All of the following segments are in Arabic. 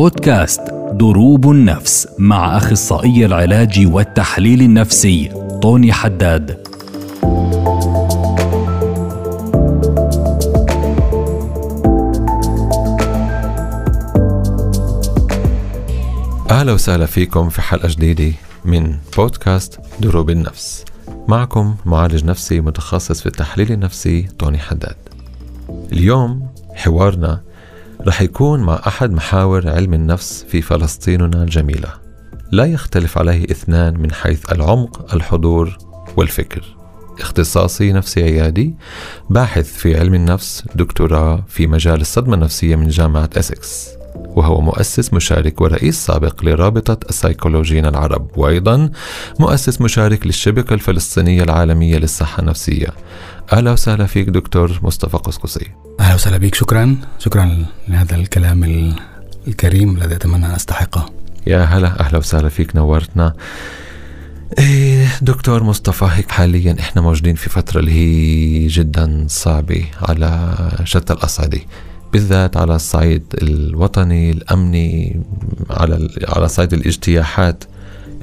بودكاست دروب النفس مع أخصائي العلاج والتحليل النفسي طوني حداد. أهلا وسهلا فيكم في حلقة جديدة من بودكاست دروب النفس. معكم معالج نفسي متخصص في التحليل النفسي طوني حداد. اليوم حوارنا رح يكون مع أحد محاور علم النفس في فلسطيننا الجميلة. لا يختلف عليه اثنان من حيث العمق الحضور والفكر. اختصاصي نفسي عيادي باحث في علم النفس دكتوراه في مجال الصدمة النفسية من جامعة أسكس وهو مؤسس مشارك ورئيس سابق لرابطة السيكولوجيين العرب وأيضا مؤسس مشارك للشبكة الفلسطينية العالمية للصحة النفسية. أهلا وسهلا فيك دكتور مصطفى قسقسي. أهلا وسهلا بك شكرا. شكرا لهذا الكلام الكريم الذي أتمنى أن أستحقه. يا هلا أهلا وسهلا فيك نورتنا. إيه دكتور مصطفى هيك حاليا إحنا موجودين في فترة اللي هي جدا صعبة على شتى الأصعدة. بالذات على الصعيد الوطني الأمني على على صعيد الاجتياحات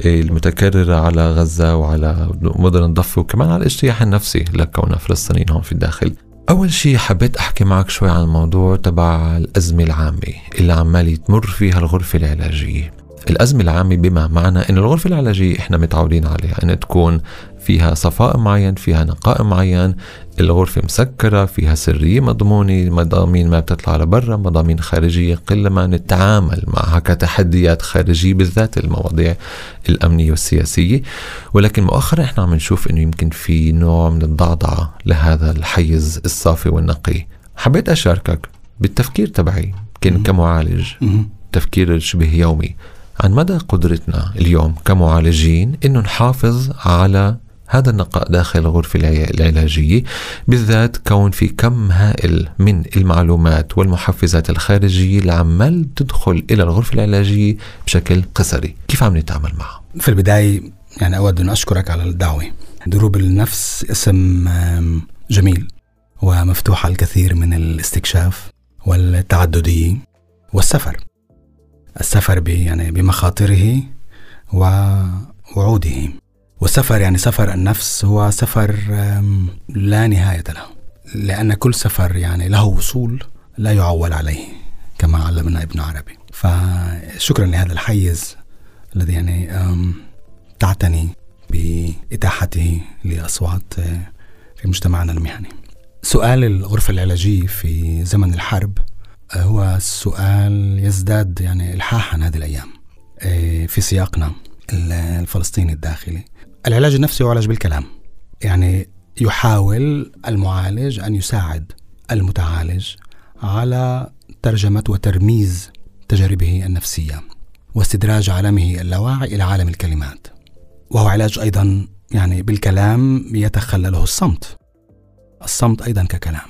المتكررة على غزة وعلى مدن الضفة وكمان على الاجتياح النفسي لكوننا فلسطينيين هون في الداخل. أول شيء حبيت أحكي معك شوي عن الموضوع تبع الأزمة العامة اللي عمال تمر فيها الغرفة العلاجية. الأزمة العامة بما معنى أن الغرفة العلاجية إحنا متعودين عليها أن تكون فيها صفاء معين فيها نقاء معين الغرفة مسكرة فيها سرية مضمونة مضامين ما بتطلع لبرا مضامين خارجية قلما نتعامل معها كتحديات خارجية بالذات المواضيع الأمنية والسياسية. ولكن مؤخرا إحنا عم نشوف إنه يمكن في نوع من الضعضعة لهذا الحيز الصافي والنقي. حبيت أشاركك بالتفكير تبعي كن كمعالج تفكير الشبه يومي. عن مدى قدرتنا اليوم كمعالجين إنه نحافظ على هذا النقاء داخل الغرفة العلاجية بالذات كون في كم هائل من المعلومات والمحفزات الخارجية اللي عمال تدخل إلى الغرفة العلاجية بشكل قسري. كيف عم نتعامل معها؟ في البداية يعني أود أن أشكرك على الدعوة. دروب النفس اسم جميل ومفتوح على الكثير من الاستكشاف والتعددية والسفر. السفر يعني بمخاطره ووعوده والسفر يعني سفر النفس هو سفر لا نهاية له لأن كل سفر يعني له وصول لا يعول عليه كما علمنا ابن عربي. فشكرا لهذا الحيز الذي يعني تعتني بإتاحته لأصوات في مجتمعنا المهني. سؤال الغرفة العلاجية في زمن الحرب هو سؤال يزداد يعني إلحاحا هذه الأيام في سياقنا الفلسطيني الداخلي. العلاج النفسي يعالج بالكلام. يعني يحاول المعالج أن يساعد المتعالج على ترجمة وترميز تجاربه النفسية واستدراج عالمه اللاواعي إلى عالم الكلمات. وهو علاج أيضا يعني بالكلام يتخلله الصمت. الصمت أيضا ككلام.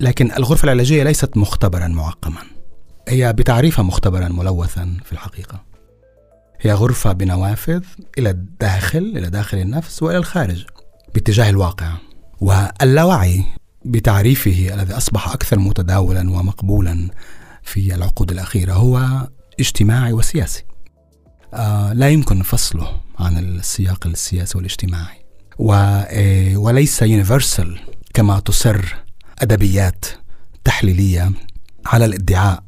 لكن الغرفة العلاجية ليست مختبرا معقما. هي بتعريفها مختبرا ملوثا في الحقيقة. هي غرفة بنوافذ إلى الداخل إلى داخل النفس وإلى الخارج باتجاه الواقع. واللاوعي بتعريفه الذي أصبح أكثر متداولا ومقبولا في العقود الأخيرة هو اجتماعي وسياسي. آه لا يمكن فصله عن السياق السياسي والاجتماعي. آه، وليس يونيفرسال كما تصر أدبيات تحليلية على الادعاء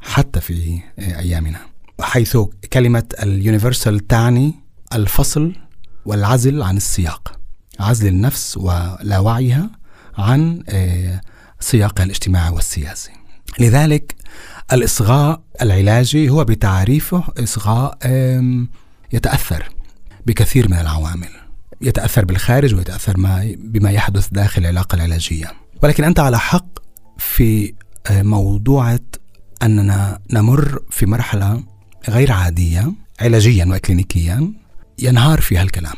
حتى في آه، أيامنا. حيث كلمة اليونيفرسال تعني الفصل والعزل عن السياق عزل النفس ولا وعيها عن آه، سياقها الاجتماعي والسياسي. لذلك الإصغاء العلاجي هو بتعريفه إصغاء يتأثر بكثير من العوامل. يتأثر بالخارج ويتأثر ما بما يحدث داخل العلاقة العلاجية. ولكن أنت على حق في آه، موضوعة أننا نمر في مرحلة غير عادية علاجيا وإكلينيكيا ينهار فيها الكلام.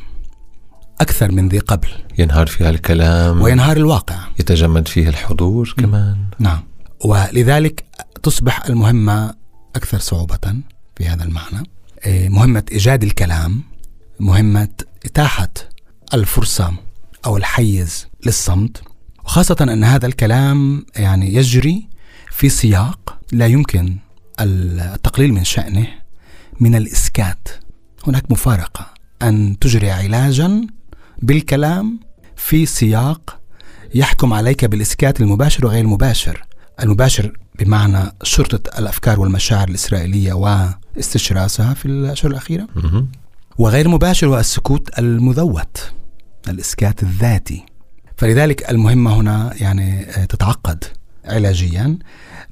أكثر من ذي قبل. ينهار فيها الكلام. وينهار الواقع. يتجمد فيه الحضور كمان. نعم. ولذلك تصبح المهمة أكثر صعوبة في هذا المعنى. إيه، مهمة إيجاد الكلام مهمة إتاحة الفرصة أو الحيز للصمت. وخاصة أن هذا الكلام يعني يجري في سياق لا يمكن التقليل من شأنه. من الإسكات. هناك مفارقة. أن تجري علاجا بالكلام في سياق يحكم عليك بالإسكات المباشر وغير المباشر. المباشر بمعنى شرطة الأفكار والمشاعر الإسرائيلية واستشراسها في الأشهر الأخيرة. وغير مباشر هو السكوت المذوت الإسكات الذاتي. فلذلك المهمة هنا يعني تتعقد علاجيا.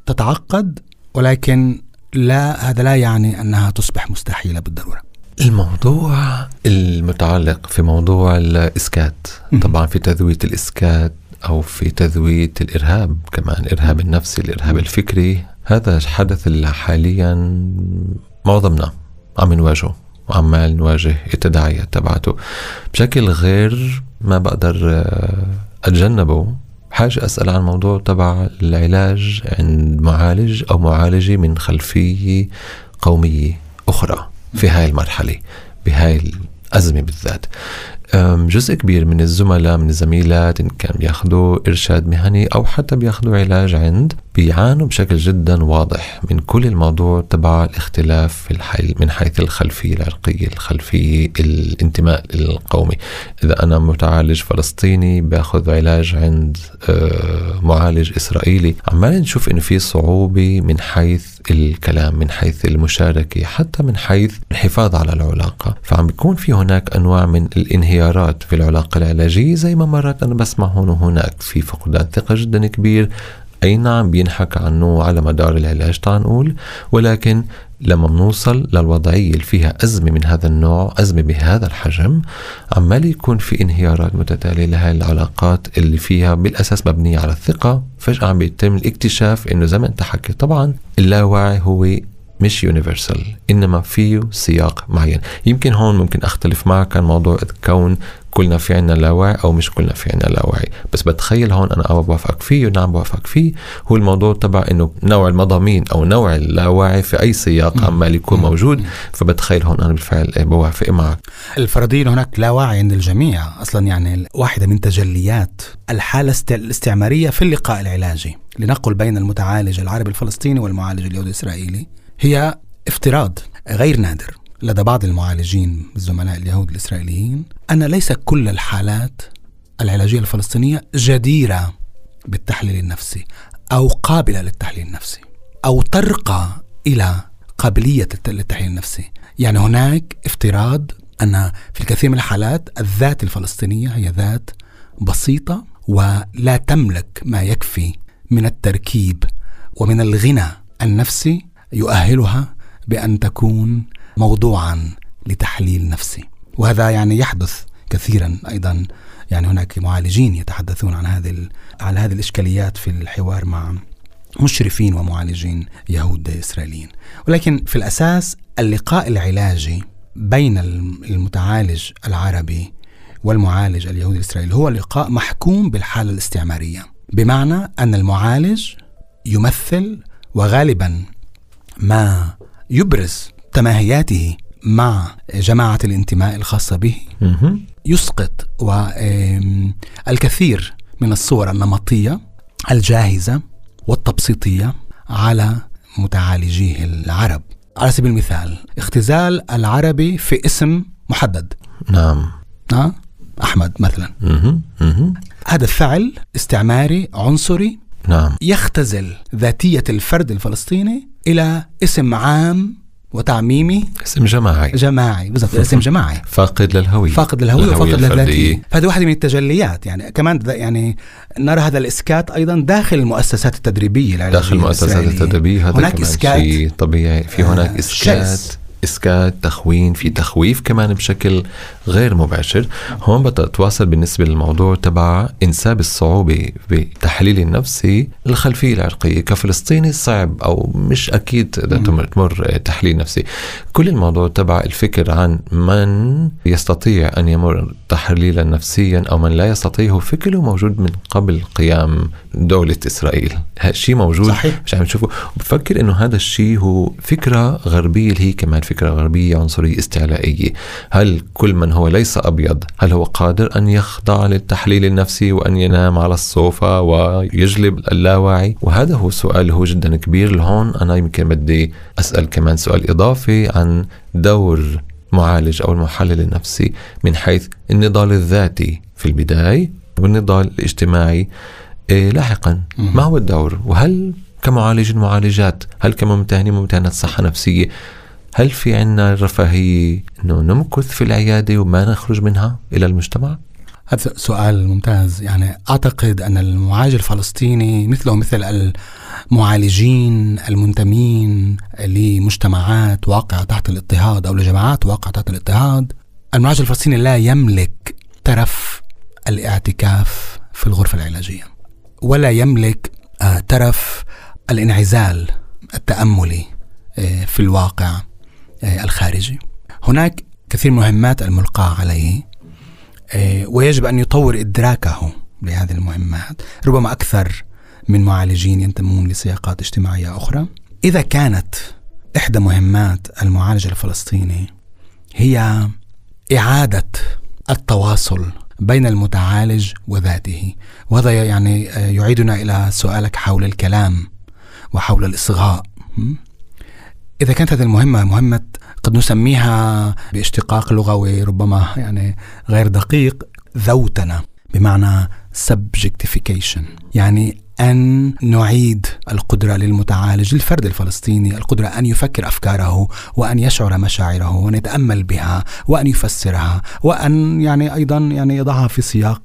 تتعقد ولكن لا هذا لا يعني أنها تصبح مستحيلة بالضرورة. الموضوع المتعلق في موضوع الإسكات مهم. طبعا في تذوية الإسكات أو في تذوية الإرهاب كمان الإرهاب النفسي الإرهاب الفكري هذا حدث اللي حاليا معظمنا عم نواجهه وعمال نواجه التداعيات تبعته. بشكل غير ما بقدر أتجنبه حاجة أسأل عن موضوع تبع العلاج عند معالج أو معالجة من خلفية قومية أخرى في هاي المرحلة بهاي الأزمة بالذات. جزء كبير من الزملاء من الزميلات إن كان بياخذوا إرشاد مهني أو حتى بياخذوا علاج عند بيعانوا بشكل جدا واضح من كل الموضوع تبع الاختلاف في الحي من حيث الخلفية العرقية الخلفية الانتماء القومي إذا أنا متعالج فلسطيني بأخذ علاج عند آه، معالج إسرائيلي. عمال نشوف إنه في صعوبة من حيث الكلام من حيث المشاركة حتى من حيث الحفاظ على العلاقة. فعم بيكون في هناك أنواع من الانهيارات في العلاقة العلاجية زي ما مرات أنا بسمع هون وهناك. في فقدان ثقة جدا كبير. أي نعم بينحكى عنه على مدار العلاج تعال نقول. ولكن لما بنوصل للوضعية اللي فيها أزمة من هذا النوع أزمة بهذا الحجم عمال يكون في انهيارات متتالية لهذه العلاقات اللي فيها. بالأساس مبنية على الثقة. فجأة عم بيتم الاكتشاف إنه زي ما أنت حكي طبعا اللاوعي هو مش يونيفرسال إنما فيه سياق معين. يمكن هون ممكن أختلف معك عن موضوع كون كلنا في عنا لاوعي أو مش كلنا في عنا لاوعي بس بتخيل هون أنا أو بوافقك فيه ونعم بوافقك فيه. هو الموضوع تبع إنه نوع المضامين أو نوع اللاوعي في أي سياق عمال يكون موجود. فبتخيل هون أنا بالفعل إيه بوافق معك. الفرضية إنه هناك لا وعي عند الجميع. أصلا يعني واحدة من تجليات الحالة است- الاستعمارية في اللقاء العلاجي. لنقل بين المتعالج العربي الفلسطيني والمعالج اليهودي الإسرائيلي. هي افتراض غير نادر لدى بعض المعالجين الزملاء اليهود الإسرائيليين أن ليس كل الحالات العلاجية الفلسطينية جديرة بالتحليل النفسي أو قابلة للتحليل النفسي أو ترقى إلى قابلية للتحليل النفسي. يعني هناك افتراض أن في الكثير من الحالات الذات الفلسطينية هي ذات بسيطة ولا تملك ما يكفي من التركيب ومن الغنى النفسي يؤهلها بأن تكون موضوعا لتحليل نفسي. وهذا يعني يحدث كثيرا أيضا. يعني هناك معالجين يتحدثون عن هذه عن هذه الإشكاليات في الحوار مع مشرفين ومعالجين يهود إسرائيليين. ولكن في الأساس اللقاء العلاجي بين الم- المتعالج العربي والمعالج اليهودي الإسرائيلي هو لقاء محكوم بالحالة الاستعمارية. بمعنى أن المعالج يمثل وغالبا ما يبرز تماهياته مع جماعة الانتماء الخاصة به. يسقط والكثير من الصور النمطية الجاهزة والتبسيطية على متعالجيه العرب. على سبيل المثال اختزال العربي في اسم محدد. نعم؟ أحمد مثلا. هذا الفعل استعماري عنصري نعم. يختزل ذاتية الفرد الفلسطيني إلى اسم عام وتعميمي اسم جماعي. جماعي بالضبط اسم جماعي. فاقد للهوية. فاقد للهوية وفاقد. للذاتية. فهذه واحدة من التجليات. يعني كمان يعني نرى هذا الإسكات أيضا داخل المؤسسات التدريبية داخل المؤسسات. التدريبية هذا هناك كمان إسكات. شيء طبيعي. في آه، هناك إسكات. شرس. إسكات تخوين في تخويف كمان بشكل غير مباشر. هون بتتواصل بالنسبة للموضوع تبع إنساب الصعوبة بتحليل النفسي الخلفية العرقية. كفلسطيني صعب أو مش أكيد إذا تمر, تحليل نفسي. كل الموضوع تبع الفكر عن من يستطيع أن يمر تحليلا نفسيا أو من لا يستطيع هو فكره موجود من قبل قيام دولة إسرائيل. هالشيء موجود. صحيح. مش عم نشوفه. وبفكر إنه هذا الشيء هو فكرة غربية اللي هي كمان الفكرة الغربية عنصرية استعلائية. هل كل من هو ليس أبيض هل هو قادر أن يخضع للتحليل النفسي وأن ينام على الصوفة ويجلب اللاواعي؟ وهذا هو سؤال هو جدا كبير. لهون أنا يمكن بدي أسأل كمان سؤال إضافي عن دور معالج أو المحلل النفسي من حيث النضال الذاتي في البداية والنضال الاجتماعي. إيه لاحقا ما هو الدور؟ وهل كمعالج معالجات هل كممتهنين ممتهنات صحة نفسية هل في عنا الرفاهية أنه نمكث في العيادة وما نخرج منها إلى المجتمع؟ هذا سؤال ممتاز يعني أعتقد أن المعالج الفلسطيني مثله مثل المعالجين المنتمين لمجتمعات واقعة تحت الاضطهاد أو لجماعات واقعة تحت الاضطهاد المعالج الفلسطيني لا يملك ترف الاعتكاف في الغرفة العلاجية ولا يملك آه، ترف الانعزال التأملي آه، في الواقع الخارجي. هناك كثير مهمات الملقاة عليه ويجب أن يطور إدراكه لهذه المهمات. ربما أكثر من معالجين ينتمون لسياقات اجتماعية أخرى. إذا كانت إحدى مهمات المعالج الفلسطيني هي إعادة التواصل بين المتعالج وذاته وهذا يعني يعيدنا إلى سؤالك حول الكلام وحول الإصغاء. إذا كانت هذه المهمة مهمة قد نسميها باشتقاق لغوي ربما يعني غير دقيق ذوتنا بمعنى subjectification يعني أن نعيد القدرة للمتعالج الفرد الفلسطيني القدرة أن يفكر أفكاره وأن يشعر مشاعره وأن يتأمل بها وأن يفسرها وأن يعني أيضا يعني يضعها في سياق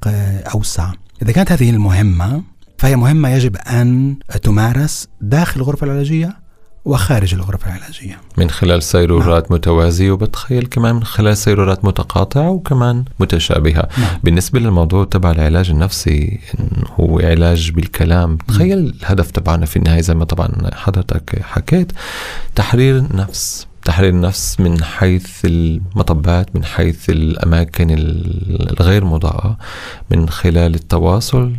أوسع. إذا كانت هذه المهمة فهي مهمة يجب أن تمارس داخل الغرفة العلاجية وخارج الغرفة العلاجية. من خلال سيرورات نعم. متوازية وبتخيل كمان من خلال سيرورات متقاطعة وكمان متشابهة. نعم. بالنسبة للموضوع تبع العلاج النفسي هو علاج بالكلام تخيل الهدف تبعنا في النهاية زي ما طبعا حضرتك حكيت. تحرير النفس. تحرير النفس من حيث المطبات من حيث الأماكن الغير مضاءة من خلال التواصل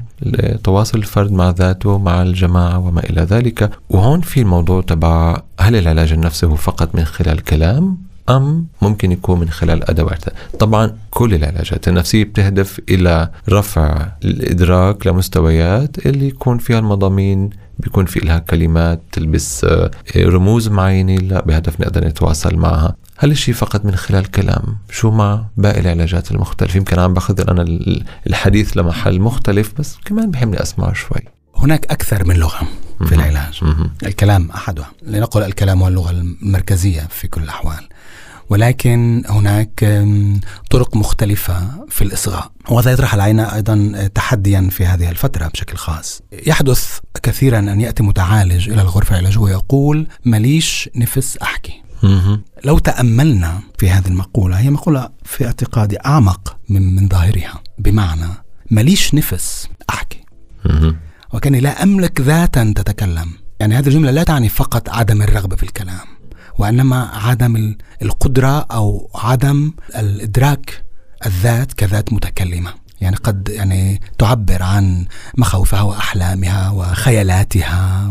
تواصل الفرد مع ذاته مع الجماعة وما إلى ذلك. وهون في الموضوع تبع هل العلاج النفسي هو فقط من خلال كلام أم ممكن يكون من خلال أدوات؟ طبعا كل العلاجات النفسية بتهدف إلى رفع الإدراك لمستويات اللي يكون فيها المضامين بيكون في لها كلمات تلبس آه، رموز معينة لا بهدف نقدر نتواصل معها. هل الشيء فقط من خلال كلام؟ شو مع باقي العلاجات المختلفة. يمكن عم باخذ أنا الحديث لمحل مختلف بس كمان بحمني أسمع شوي. هناك أكثر من لغة في العلاج. الكلام أحدها. لنقل الكلام هو اللغة المركزية في كل الأحوال. ولكن هناك طرق مختلفة في الإصغاء. وهذا يطرح علينا أيضا تحديا في هذه الفترة بشكل خاص. يحدث كثيرا أن يأتي متعالج إلى الغرفة العلاجية ويقول ماليش نفس أحكي. لو تأملنا في هذه المقولة هي مقولة في اعتقادي أعمق من, من ظاهرها. بمعنى ماليش نفس أحكي. وكاني لا أملك ذاتا تتكلم. يعني هذه الجملة لا تعني فقط عدم الرغبة في الكلام وإنما عدم القدرة أو عدم الإدراك الذات كذات متكلمة. يعني قد يعني تعبر عن مخاوفها وأحلامها وخيالاتها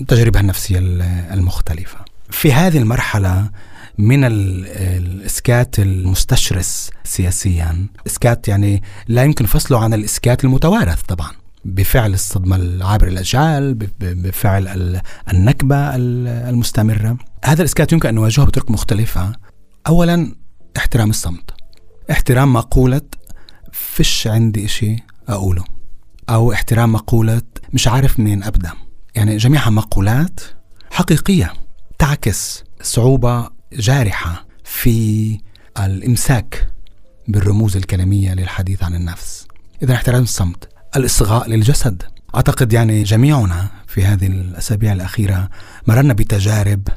وتجاربها النفسيه المختلفة. في هذه المرحلة من الإسكات المستشرس سياسيا، إسكات يعني لا يمكن فصله عن الإسكات المتوارث طبعا. بفعل الصدمة العابرة الأجيال بفعل النكبة المستمرة. هذا الإسكات يمكن أن نواجهه بطرق مختلفة. أولا احترام الصمت. احترام مقولة فش عندي إشي أقوله. أو احترام مقولة مش عارف منين أبدأ. يعني جميعها مقولات حقيقية. تعكس صعوبة جارحة في الإمساك بالرموز الكلامية للحديث عن النفس. إذا احترام الصمت الإصغاء للجسد. أعتقد يعني جميعنا في هذه الأسابيع الأخيرة مررنا بتجارب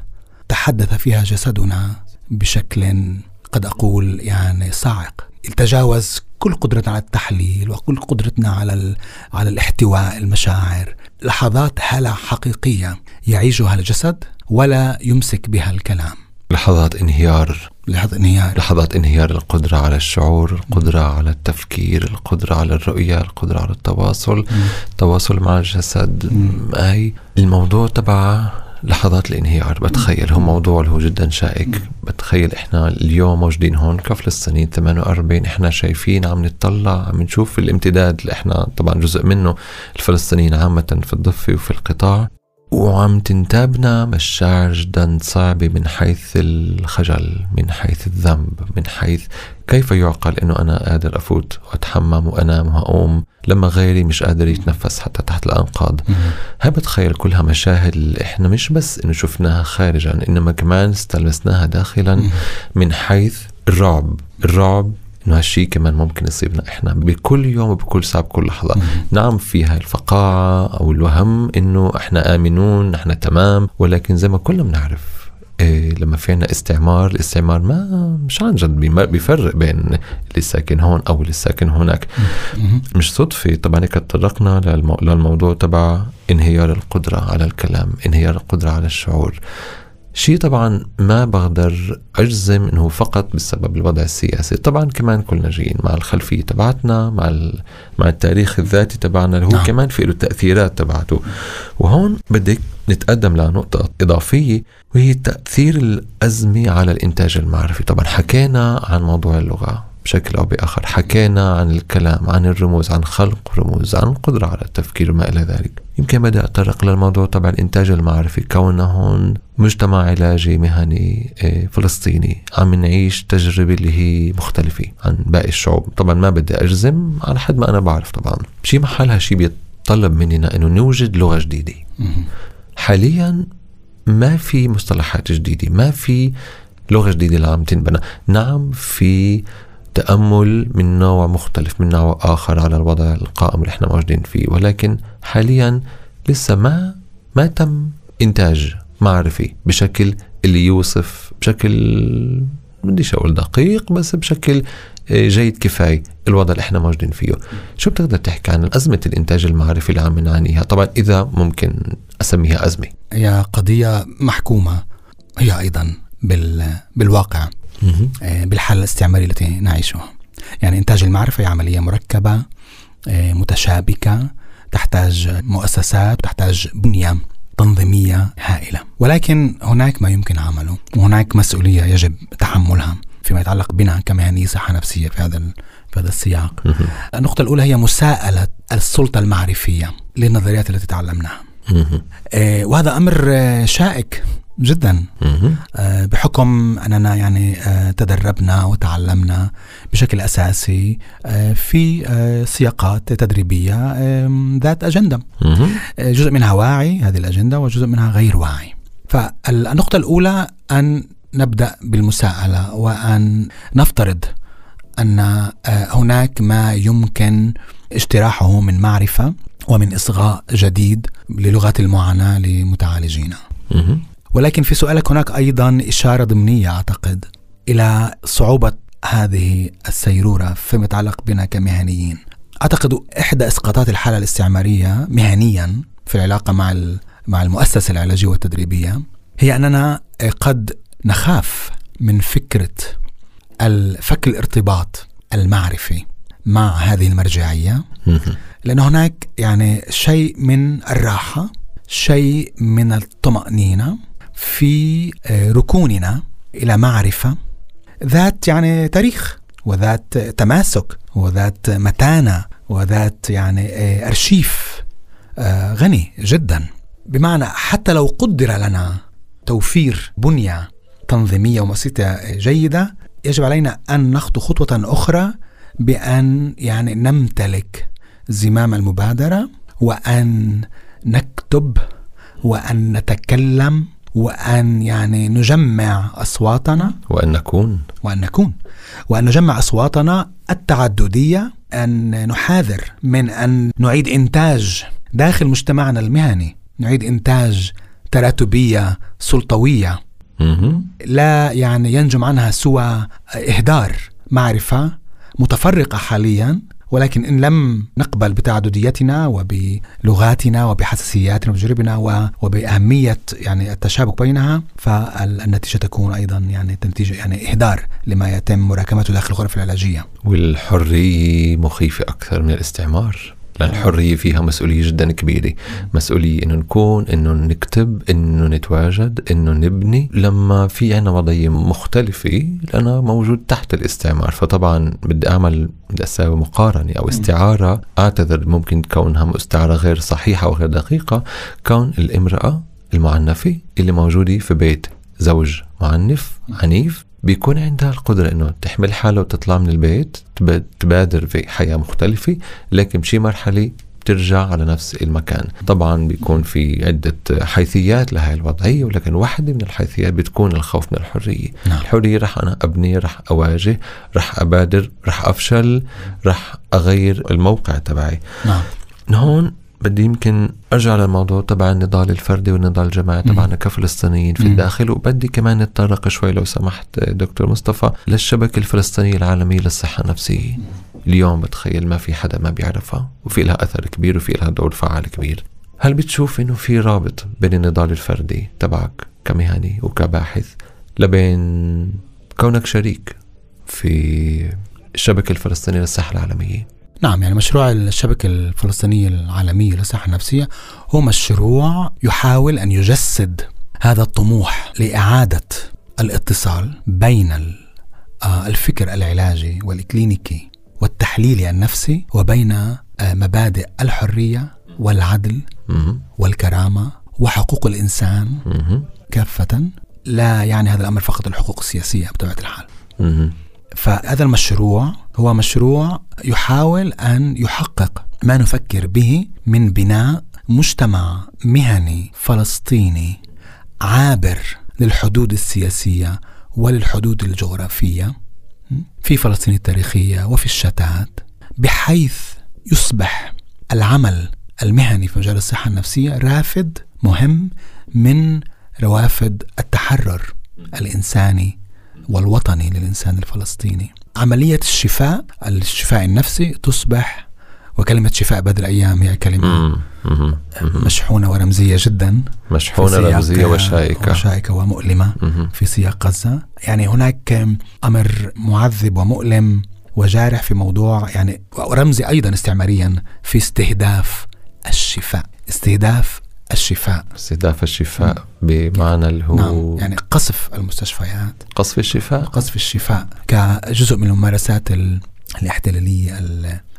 تحدث فيها جسدنا بشكل قد أقول يعني صاعق. تجاوز كل قدرتنا على التحليل وكل قدرتنا على على الاحتواء المشاعر. لحظات هلع حقيقية يعيشها الجسد ولا يمسك بها الكلام. لحظات انهيار. لحظات انهيار. لحظات انهيار القدرة على الشعور القدرة م. على التفكير القدرة على الرؤية القدرة على التواصل. م. التواصل مع الجسد. م. أي الموضوع تبع لحظات الانهيار. بتخيل هو موضوع اللي هو جدا شائك. بتخيل إحنا اليوم موجودين هون كفلسطينيين 48 إحنا شايفين عم نطلع عم نشوف الامتداد اللي إحنا طبعا جزء منه الفلسطينيين عامة في الضفة وفي القطاع. وعم تنتابنا مشاعر جدا صعبة من حيث الخجل من حيث الذنب من حيث كيف يعقل إنه أنا قادر أفوت وأتحمم وأنام وأقوم لما غيري مش قادر يتنفس حتى تحت الأنقاض. هاي بتخيل كلها مشاهد اللي إحنا مش بس إنه شفناها خارجا إنما كمان استلمسناها داخلا من حيث الرعب. الرعب إنه هالشيء كمان ممكن يصيبنا إحنا بكل يوم وبكل ساعة بكل لحظة. مم. نعم في هاي الفقاعه أو الوهم إنه إحنا آمنون نحن تمام ولكن زي ما كلنا بنعرف إيه لما في عنا استعمار الاستعمار ما مش عن جد بيفرق بين اللي ساكن هون أو اللي ساكن هناك. مش صدفة. طبعا هيك تطرقنا للمو... للموضوع تبع انهيار القدرة على الكلام انهيار القدرة على الشعور. شيء طبعا ما بقدر أجزم إنه فقط بسبب الوضع السياسي. طبعا كمان كلنا جايين مع الخلفية تبعتنا مع مع التاريخ الذاتي تبعنا اللي هو نعم. كمان في له التاثيرات تبعته. وهون بدك نتقدم لنقطة إضافية وهي تأثير الأزمة على الإنتاج المعرفي. طبعا حكينا عن موضوع اللغة. بشكل أو بآخر. حكينا عن الكلام عن الرموز عن خلق رموز عن القدرة على التفكير وما إلى ذلك. يمكن بدأ أتطرق للموضوع تبع الإنتاج المعرفي كوننا هون مجتمع علاجي مهني آه، فلسطيني. عم نعيش تجربة اللي هي مختلفة عن باقي الشعوب. طبعا ما بدي أجزم على حد ما أنا بعرف طبعا. بشي محل هالشي بيتطلب مننا أنه نوجد لغة جديدة. حاليا ما في مصطلحات جديدة ما في لغة جديدة اللي عم تنبنى. نعم في تأمل من نوع مختلف من نوع آخر على الوضع القائم اللي إحنا موجودين فيه. ولكن حاليا لسه ما ما تم إنتاج معرفي بشكل اللي يوصف بشكل بديش أقول دقيق بس بشكل آه، جيد كفاية الوضع اللي إحنا موجودين فيه. شو بتقدر تحكي عن أزمة الإنتاج المعرفي اللي عم نعانيها؟ طبعا إذا ممكن أسميها أزمة. هي قضية محكومة هي أيضا بال بالواقع. بالحالة الاستعمارية التي نعيشها. يعني إنتاج المعرفة هي عملية مركبة آه، متشابكة تحتاج مؤسسات تحتاج بنية تنظيمية هائلة. ولكن هناك ما يمكن عمله وهناك مسؤولية يجب تحملها فيما يتعلق بنا كمهنيين صحة نفسية في هذا في هذا السياق. النقطة الأولى هي مساءلة السلطة المعرفية للنظريات التي تعلمناها. آه، وهذا أمر شائك. جدا. آه، بحكم أننا يعني آه، تدربنا وتعلمنا بشكل أساسي آه، في سياقات تدريبية ذات أجندة. جزء منها واعي هذه الأجندة وجزء منها غير واعي. فالنقطة الأولى أن نبدأ بالمساءلة وأن نفترض أن هناك ما يمكن اجتراحه من معرفة ومن إصغاء جديد للغات المعاناة لمتعالجينا. ولكن في سؤالك هناك أيضا إشارة ضمنية أعتقد إلى صعوبة هذه السيرورة فيما يتعلق بنا كمهنيين. أعتقد إحدى إسقاطات الحالة الاستعمارية مهنيا في العلاقة مع مع المؤسسة العلاجية والتدريبية هي أننا قد نخاف من فكرة الفك الارتباط المعرفي مع هذه المرجعية لأن هناك يعني شيء من الراحة شيء من الطمأنينة في آه، ركوننا إلى معرفة ذات يعني تاريخ وذات تماسك وذات متانة وذات يعني آه، أرشيف آه، غني جدا. بمعنى حتى لو قدر لنا توفير بنية تنظيمية ومؤسسيه جيدة يجب علينا أن نخطو خطوة أخرى بأن يعني نمتلك زمام المبادرة وأن نكتب وأن نتكلم وأن يعني نجمع أصواتنا وأن نكون. وأن نكون. وأن نجمع أصواتنا التعددية أن نحاذر من أن نعيد إنتاج داخل مجتمعنا المهني نعيد إنتاج تراتبية سلطوية. لا يعني ينجم عنها سوى إهدار معرفة متفرقة حاليا. ولكن إن لم نقبل بتعدديتنا وبلغاتنا وبحساسياتنا وتجربنا وبأهمية يعني التشابك بينها فالنتيجة تكون أيضا يعني تنتيجة يعني إهدار لما يتم مراكمته داخل الغرف العلاجية. والحرية مخيفة أكثر من الاستعمار. لأن الحرية فيها مسؤولية جدا كبيرة. مسؤولية إنه نكون إنه نكتب إنه نتواجد إنه نبني. لما في عنا وضعية مختلفة لأنا موجود تحت الاستعمار. فطبعا بدي أعمل بدي أساوي مقارنة أو استعارة. أعتذر ممكن كونها استعارة غير صحيحة وغير دقيقة. كون الامرأة المعنفة اللي موجودة في بيت زوج معنف عنيف بيكون عندها القدرة إنه تحمل حالها وتطلع من البيت تبادر في حياة مختلفة لكن بشي مرحلة بترجع على نفس المكان طبعا بيكون في عدة حيثيات لهي الوضعية ولكن واحدة من الحيثيات بتكون الخوف من الحرية نعم. الحرية رح أنا أبني رح أواجه رح أبادر رح أفشل رح أغير الموقع تبعي نعم. هون بدي يمكن أرجع للموضوع تبع النضال الفردي والنضال الجماعي تبعنا كفلسطينيين في الداخل وبدي كمان نتطرق شوي لو سمحت دكتور مصطفى للشبكة الفلسطينية العالمية للصحة النفسية. اليوم بتخيل ما في حدا ما بيعرفها وفي لها أثر كبير وفي لها دور فعال كبير. هل بتشوف إنه في رابط بين النضال الفردي تبعك كمهني وكباحث لبين كونك شريك في الشبكة الفلسطينية للصحة العالمية؟ نعم يعني مشروع الشبكة الفلسطينية العالمية للصحة النفسية هو مشروع يحاول أن يجسد هذا الطموح لإعادة الاتصال بين آه، الفكر العلاجي والإكلينيكي والتحليلي النفسي وبين آه، مبادئ الحرية والعدل والكرامة وحقوق الإنسان كافة. لا يعني هذا الأمر فقط الحقوق السياسية بطبيعة الحال. فهذا المشروع هو مشروع يحاول أن يحقق ما نفكر به من بناء مجتمع مهني فلسطيني عابر للحدود السياسية وللحدود الجغرافية في فلسطين التاريخية وفي الشتات بحيث يصبح العمل المهني في مجال الصحة النفسية رافد مهم من روافد التحرر الإنساني والوطني للإنسان الفلسطيني. عملية الشفاء الشفاء النفسي تصبح وكلمة شفاء بدر الأيام هي كلمة مشحونة ورمزية جدا مشحونة رمزية وشائكة وشائكة ومؤلمة في سياق غزة. يعني هناك أمر معذب ومؤلم وجارح في موضوع يعني ورمزي أيضا استعماريا في استهداف الشفاء استهداف الشفاء. استهداف الشفاء بمعنى اللي هو نعم يعني قصف المستشفيات. قصف الشفاء. قصف الشفاء كجزء من الممارسات الاحتلالية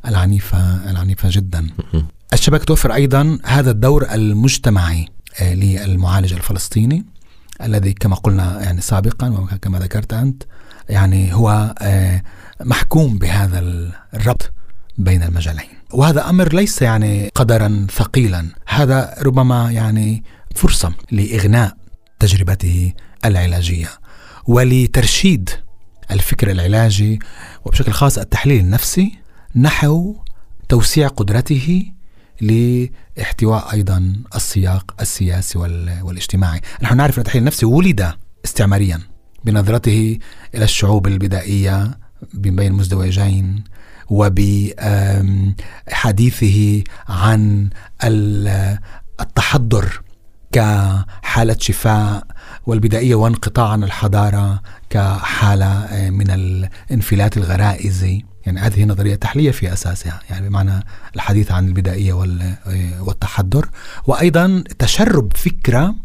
العنيفة العنيفة جدا. الشبكة توفر أيضا هذا الدور المجتمعي آه، للمعالج الفلسطيني الذي كما قلنا يعني سابقا وكما ذكرت أنت يعني هو آه، محكوم بهذا الربط. بين المجالين. وهذا أمر ليس يعني قدرا ثقيلا. هذا ربما يعني فرصة لإغناء تجربته العلاجية ولترشيد الفكر العلاجي وبشكل خاص التحليل النفسي نحو توسيع قدرته لاحتواء أيضا السياق السياسي والاجتماعي، نحن نعرف أن التحليل النفسي ولد استعماريا بنظرته إلى الشعوب البدائية بين مزدوجين وبحديثه عن التحضر كحالة شفاء والبدائية وانقطاع عن الحضارة كحالة آه، من الانفلات الغرائزي يعني هذه نظرة تحليلية في أساسها يعني بمعنى الحديث عن البدائية آه، والتحضر. وأيضا تشرب فكرة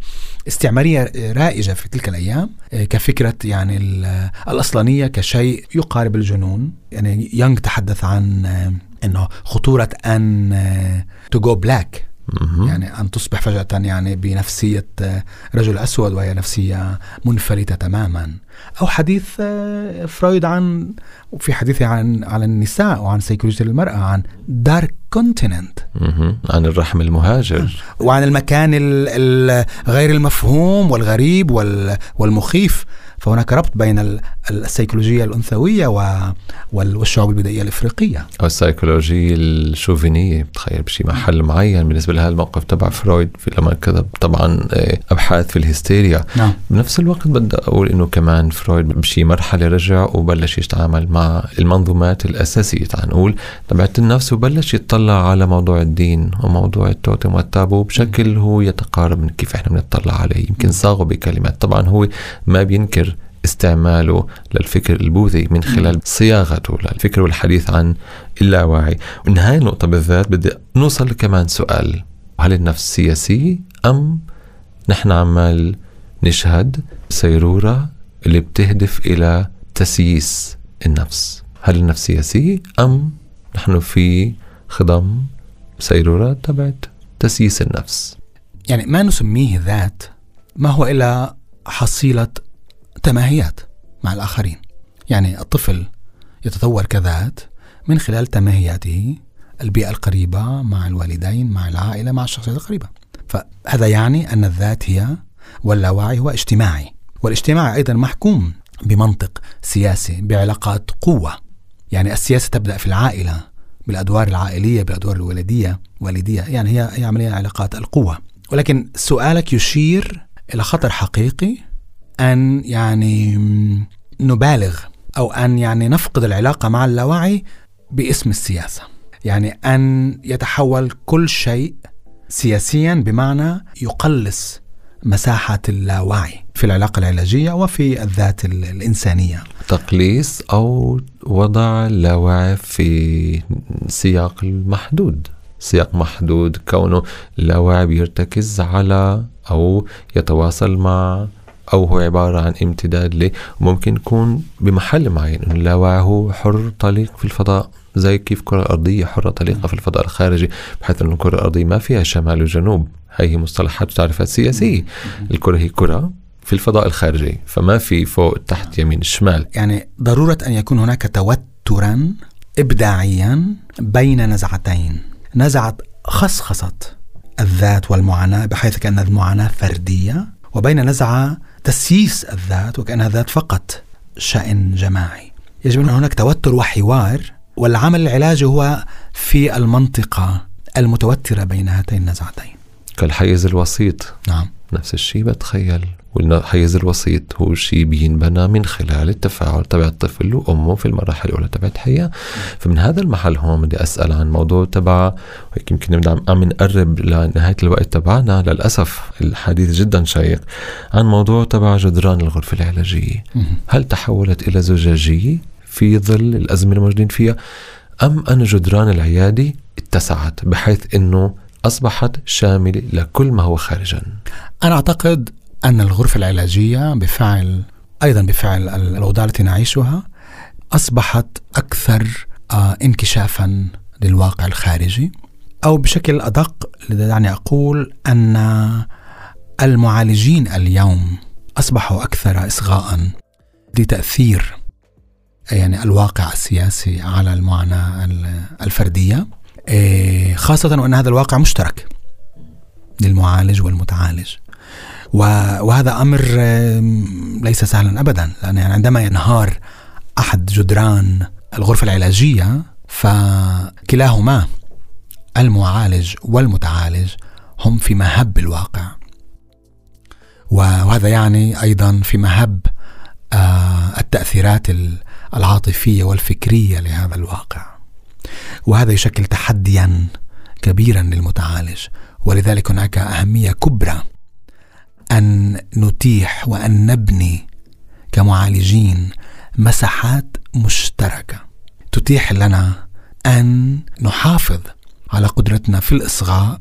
استعمارية رائجة في تلك الأيام آه، كفكرة يعني الأصلانية كشيء يقارب الجنون. يعني يونغ تحدث عن أنه خطورة أن to go black يعني أن تصبح فجأة يعني بنفسية رجل أسود وهي نفسية منفلتة تماما. أو حديث آه، فرويد عن وفي حديثه عن عن النساء وعن سيكولوجيا المرأة عن dark continent عن الرحم المهاجر. وعن المكان غير المفهوم والغريب والمخيف. فهناك ربط بين السيكولوجيا الأنثوية والشعوب البدائية الإفريقية. أو السيكولوجية الشوفينية بتخيل بشي محل معين. بالنسبة لهذا الموقف تبع فرويد في لما كتب طبعا آه، أبحاث في الهستيريا. نعم. بنفس الوقت بدي أقول إنه كمان فرويد بشي مرحلة رجع وبلش يتعامل مع المنظومات الأساسية تعال نقول تبعت النفس وبلش يتطلع على موضوع الدين وموضوع التوتم والتابو بشكل هو يتقارب من كيف إحنا بنطلع عليه. يمكن صاغه بكلمات. طبعا هو ما بينكر استعماله للفكر البوذي من خلال صياغته للفكر والحديث عن اللاواعي ومن هاي النقطة بالذات بدي نوصل كمان سؤال. هل النفس سياسية أم نحن عمال نشهد سيرورة اللي بتهدف إلى تسييس النفس؟ هل النفس سياسية أم نحن في خضم سيرورة تبعت تسييس النفس؟ يعني ما نسميه ذات ما هو إلا حصيلة تماهيات مع الآخرين. يعني الطفل يتطور كذات من خلال تماهياته البيئة القريبة مع الوالدين مع العائلة مع الشخصيات القريبة. فهذا يعني أن الذات هي واللاوعي هو اجتماعي. والاجتماعي أيضا محكوم بمنطق سياسي بعلاقات قوة. يعني السياسة تبدأ في العائلة بالأدوار العائلية بالأدوار الوالدية والدية. يعني هي هي عملية علاقات القوة. ولكن سؤالك يشير إلى خطر حقيقي أن يعني نبالغ أو أن يعني نفقد العلاقة مع اللاوعي باسم السياسة. يعني أن يتحول كل شيء سياسيا بمعنى يقلص مساحة اللاوعي في العلاقة العلاجية وفي الذات الإنسانية. تقليص أو وضع اللاوعي في سياق المحدود. سياق محدود كونه اللاوعي بيرتكز على أو يتواصل مع أو هو عبارة عن امتداد ل ممكن يكون بمحل معين اللاوعي هو حر طليق في الفضاء زي كيف كرة أرضية حرة طليقة في الفضاء الخارجي بحيث أن الكرة الأرضية ما فيها شمال وجنوب هي مصطلحات وتعريفات سياسية. الكرة هي كرة في الفضاء الخارجي فما في فوق تحت يمين الشمال يعني ضرورة أن يكون هناك توترا إبداعيا بين نزعتين. نزعة خصخصة الذات والمعاناة بحيث كأن المعاناة فردية وبين نزعة تسييس الذات وكأنها ذات فقط شأن جماعي. يجب أن هناك توتر وحوار والعمل العلاجي هو في المنطقة المتوترة بين هاتين النزعتين. كالحيز الوسيط. نعم. نفس الشيء بتخيل. والحيز الوسيط هو شيء بينبنى من خلال التفاعل تبع الطفل وأمه في المراحل الأولى تبع الحياة فمن هذا المحل هون بدي أسأل عن موضوع تبع هيك يمكن عم نقرب لنهاية الوقت تبعنا. للأسف الحديث جدا شيق عن موضوع تبع جدران الغرفة العلاجية. هل تحولت إلى زجاجية في ظل الأزمة اللي موجودين فيها أم أن جدران العيادة اتسعت بحيث إنه أصبحت شاملة لكل ما هو خارجا؟ أنا أعتقد أن الغرفة العلاجية بفعل أيضا بفعل الأوضاع التي نعيشها أصبحت أكثر آه، انكشافا للواقع الخارجي أو بشكل أدق دعني أقول أن المعالجين اليوم أصبحوا أكثر إصغاء لتأثير يعني الواقع السياسي على المعاناة الفردية إيه، خاصة وأن هذا الواقع مشترك للمعالج والمتعالج. وهذا أمر ليس سهلا ابدا لأن يعني عندما ينهار أحد جدران الغرفة العلاجية فكلاهما المعالج والمتعالج هم في مهب الواقع. وهذا يعني أيضا في مهب آه، التأثيرات العاطفية والفكرية لهذا الواقع. وهذا يشكل تحديا كبيرا للمتعالج ولذلك هناك أهمية كبرى أن نتيح وأن نبني كمعالجين مساحات مشتركة. تتيح لنا أن نحافظ على قدرتنا في الإصغاء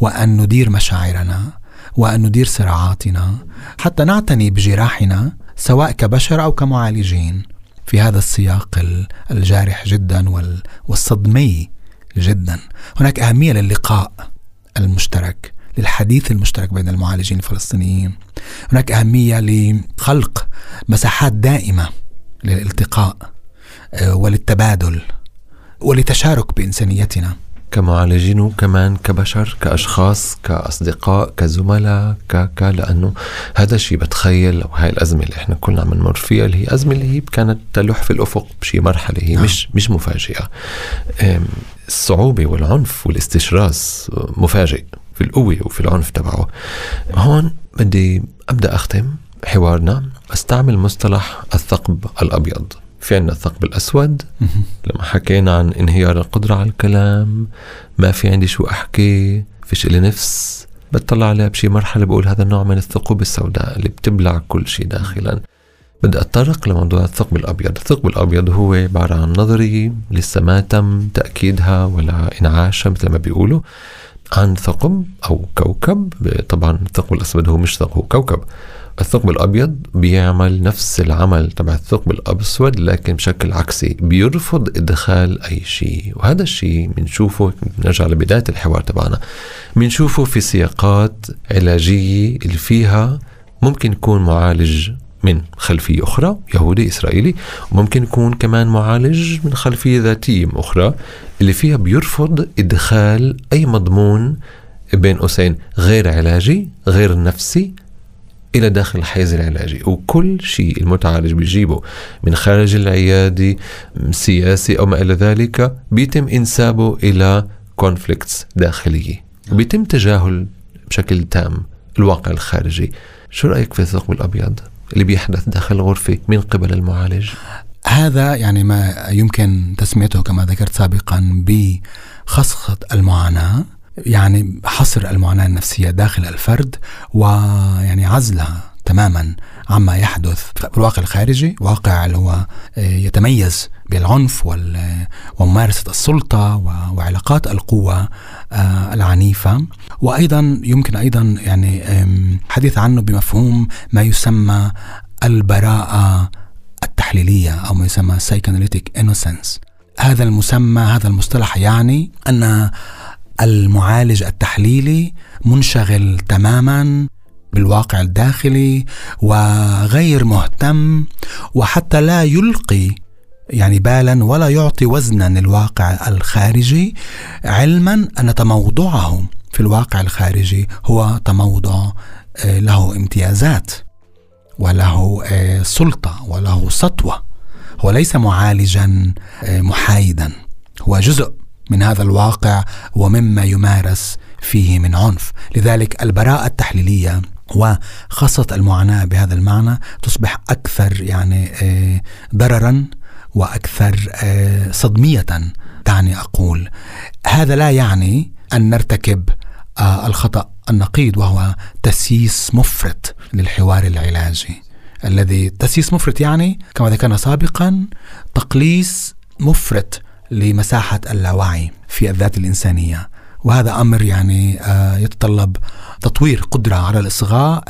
وأن ندير مشاعرنا وأن ندير صراعاتنا حتى نعتني بجراحنا سواء كبشر أو كمعالجين. في هذا السياق الجارح جدا والصدمي جدا. هناك أهمية للقاء المشترك. للحديث المشترك بين المعالجين الفلسطينيين. هناك أهمية لخلق مساحات دائمة للالتقاء آه، وللتبادل ولتشارك بإنسانيتنا. كمعالجين وكمان كبشر كأشخاص كأصدقاء كزملاء ك... ك... لأنه هذا الشيء بتخيل لو هاي الأزمة اللي إحنا كلنا عم نمر فيها اللي هي أزمة اللي هي كانت تلوح في الأفق بشي مرحلة هي نعم. مش مش مفاجئة. الصعوبة والعنف والاستشراس مفاجئ. في القوة وفي العنف تبعه. هون بدي أبدأ أختم حوارنا. أستعمل مصطلح الثقب الأبيض. في عندنا الثقب الأسود. لما حكينا عن انهيار القدرة على الكلام ما في عندي شو أحكي فيش إلي نفس. بتطلع عليها بشي مرحلة بقول هذا النوع من الثقوب السوداء اللي بتبلع كل شيء داخلا. بدي أتطرق لموضوع الثقب الأبيض. الثقب الأبيض هو عبارة عن نظرية لسه ما تم تأكيدها ولا إنعاشها مثل ما بيقولوا. عن ثقب أو كوكب طبعا الثقب الأسود هو مش ثقب هو كوكب. الثقب الأبيض بيعمل نفس العمل تبع الثقب الأسود لكن بشكل عكسي بيرفض إدخال أي شيء. وهذا الشيء بنشوفه نرجع لبداية الحوار تبعنا بنشوفه في سياقات علاجية اللي فيها ممكن يكون معالج من خلفية أخرى يهودي إسرائيلي. وممكن يكون كمان معالج من خلفية ذاتية أخرى اللي فيها بيرفض إدخال أي مضمون بين قوسين غير علاجي غير نفسي إلى داخل الحيز العلاجي. وكل شيء المتعالج بيجيبه من خارج العيادة سياسي أو ما إلى ذلك بيتم إنسابه إلى كونفليكتس داخلية. بيتم تجاهل بشكل تام الواقع الخارجي. شو رأيك في الثقب الأبيض؟ اللي بيحدث داخل الغرفة من قبل المعالج؟ هذا يعني ما يمكن تسميته كما ذكرت سابقا بخصخة المعاناة يعني حصر المعاناة النفسية داخل الفرد ويعني عزلها تماما عما يحدث في الواقع الخارجي واقع اللي هو يتميز بالعنف وممارسة السلطة وعلاقات القوة آه، العنيفة. وأيضا يمكن أيضا يعني حديث عنه بمفهوم ما يسمى البراءة التحليلية أو ما يسمى psychoanalytic innocence. هذا المسمى هذا المصطلح يعني أن المعالج التحليلي منشغل تماما بالواقع الداخلي وغير مهتم وحتى لا يلقي يعني بالا ولا يعطي وزنا للواقع الخارجي علما أن تموضعه في الواقع الخارجي هو تموضع آه، له امتيازات وله آه، سلطة وله سطوة. هو ليس معالجا آه، محايدا. هو جزء من هذا الواقع ومما يمارس فيه من عنف. لذلك البراءة التحليلية وخاصة المعاناة بهذا المعنى تصبح أكثر يعني آه، ضررا وأكثر آه، صدمية دعني أقول. هذا لا يعني أن نرتكب آه، الخطأ النقيض وهو تسييس مفرط للحوار العلاجي. الذي تسييس مفرط يعني كما ذكرنا سابقا تقليص مفرط لمساحة اللاوعي في الذات الإنسانية. وهذا أمر يعني آه، يتطلب تطوير قدرة على الإصغاء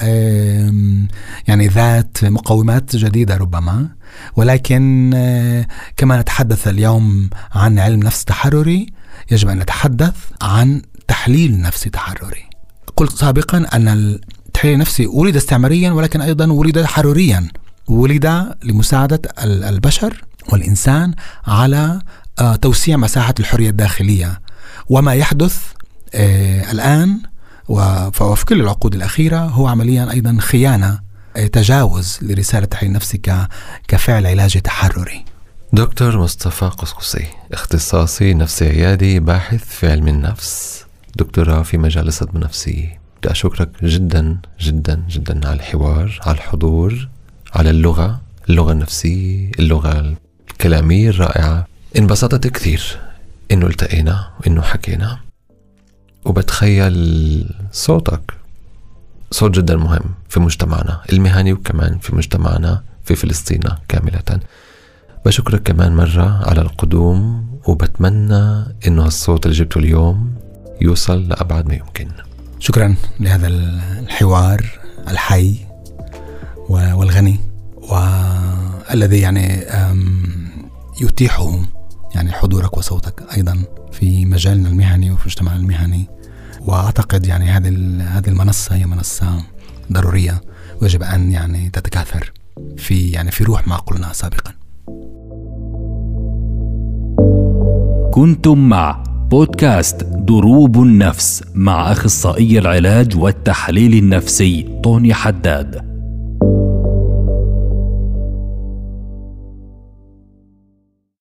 يعني ذات مقومات جديدة ربما. ولكن آه، كما نتحدث اليوم عن علم نفس تحرري يجب أن نتحدث عن تحليل نفسي تحرري. قلت سابقا أن التحليل النفسي ولد استعماريا ولكن أيضا ولد تحرريا ولد لمساعدة البشر والإنسان على آه، توسيع مساحة الحرية الداخلية. وما يحدث آه، الآن وفي كل العقود الأخيرة هو عمليا أيضا خيانة آه، تجاوز لرسالة تحليل النفس كفعل علاجي تحرري. دكتور مصطفى قصقصي اختصاصي نفسي عيادي باحث في علم النفس. دكتوراه في مجال الصدمة النفسية بدي أشكرك جدا جدا جدا على الحوار على الحضور على اللغة اللغة النفسية اللغة الكلامية الرائعة. انبسطت كثير. إنه التقينا وإنه حكينا. وبتخيل صوتك. صوت جدا مهم في مجتمعنا المهني وكمان في مجتمعنا في فلسطين كاملة. بشكرك كمان مرة على القدوم وبتمنى إنه هالصوت اللي جبته اليوم يوصل لأبعد ما يمكن. شكرا لهذا الحوار الحي والغني والذي يعني يتيحه يعني حضورك وصوتك أيضا في مجالنا المهني وفي مجتمعنا المهني وأعتقد يعني هذه هذه المنصة هي منصة ضرورية ويجب أن يعني تتكاثر في يعني في روح ما قلنا سابقا. كنتم مع بودكاست دروب النفس مع أخصائي العلاج والتحليل النفسي طوني حداد.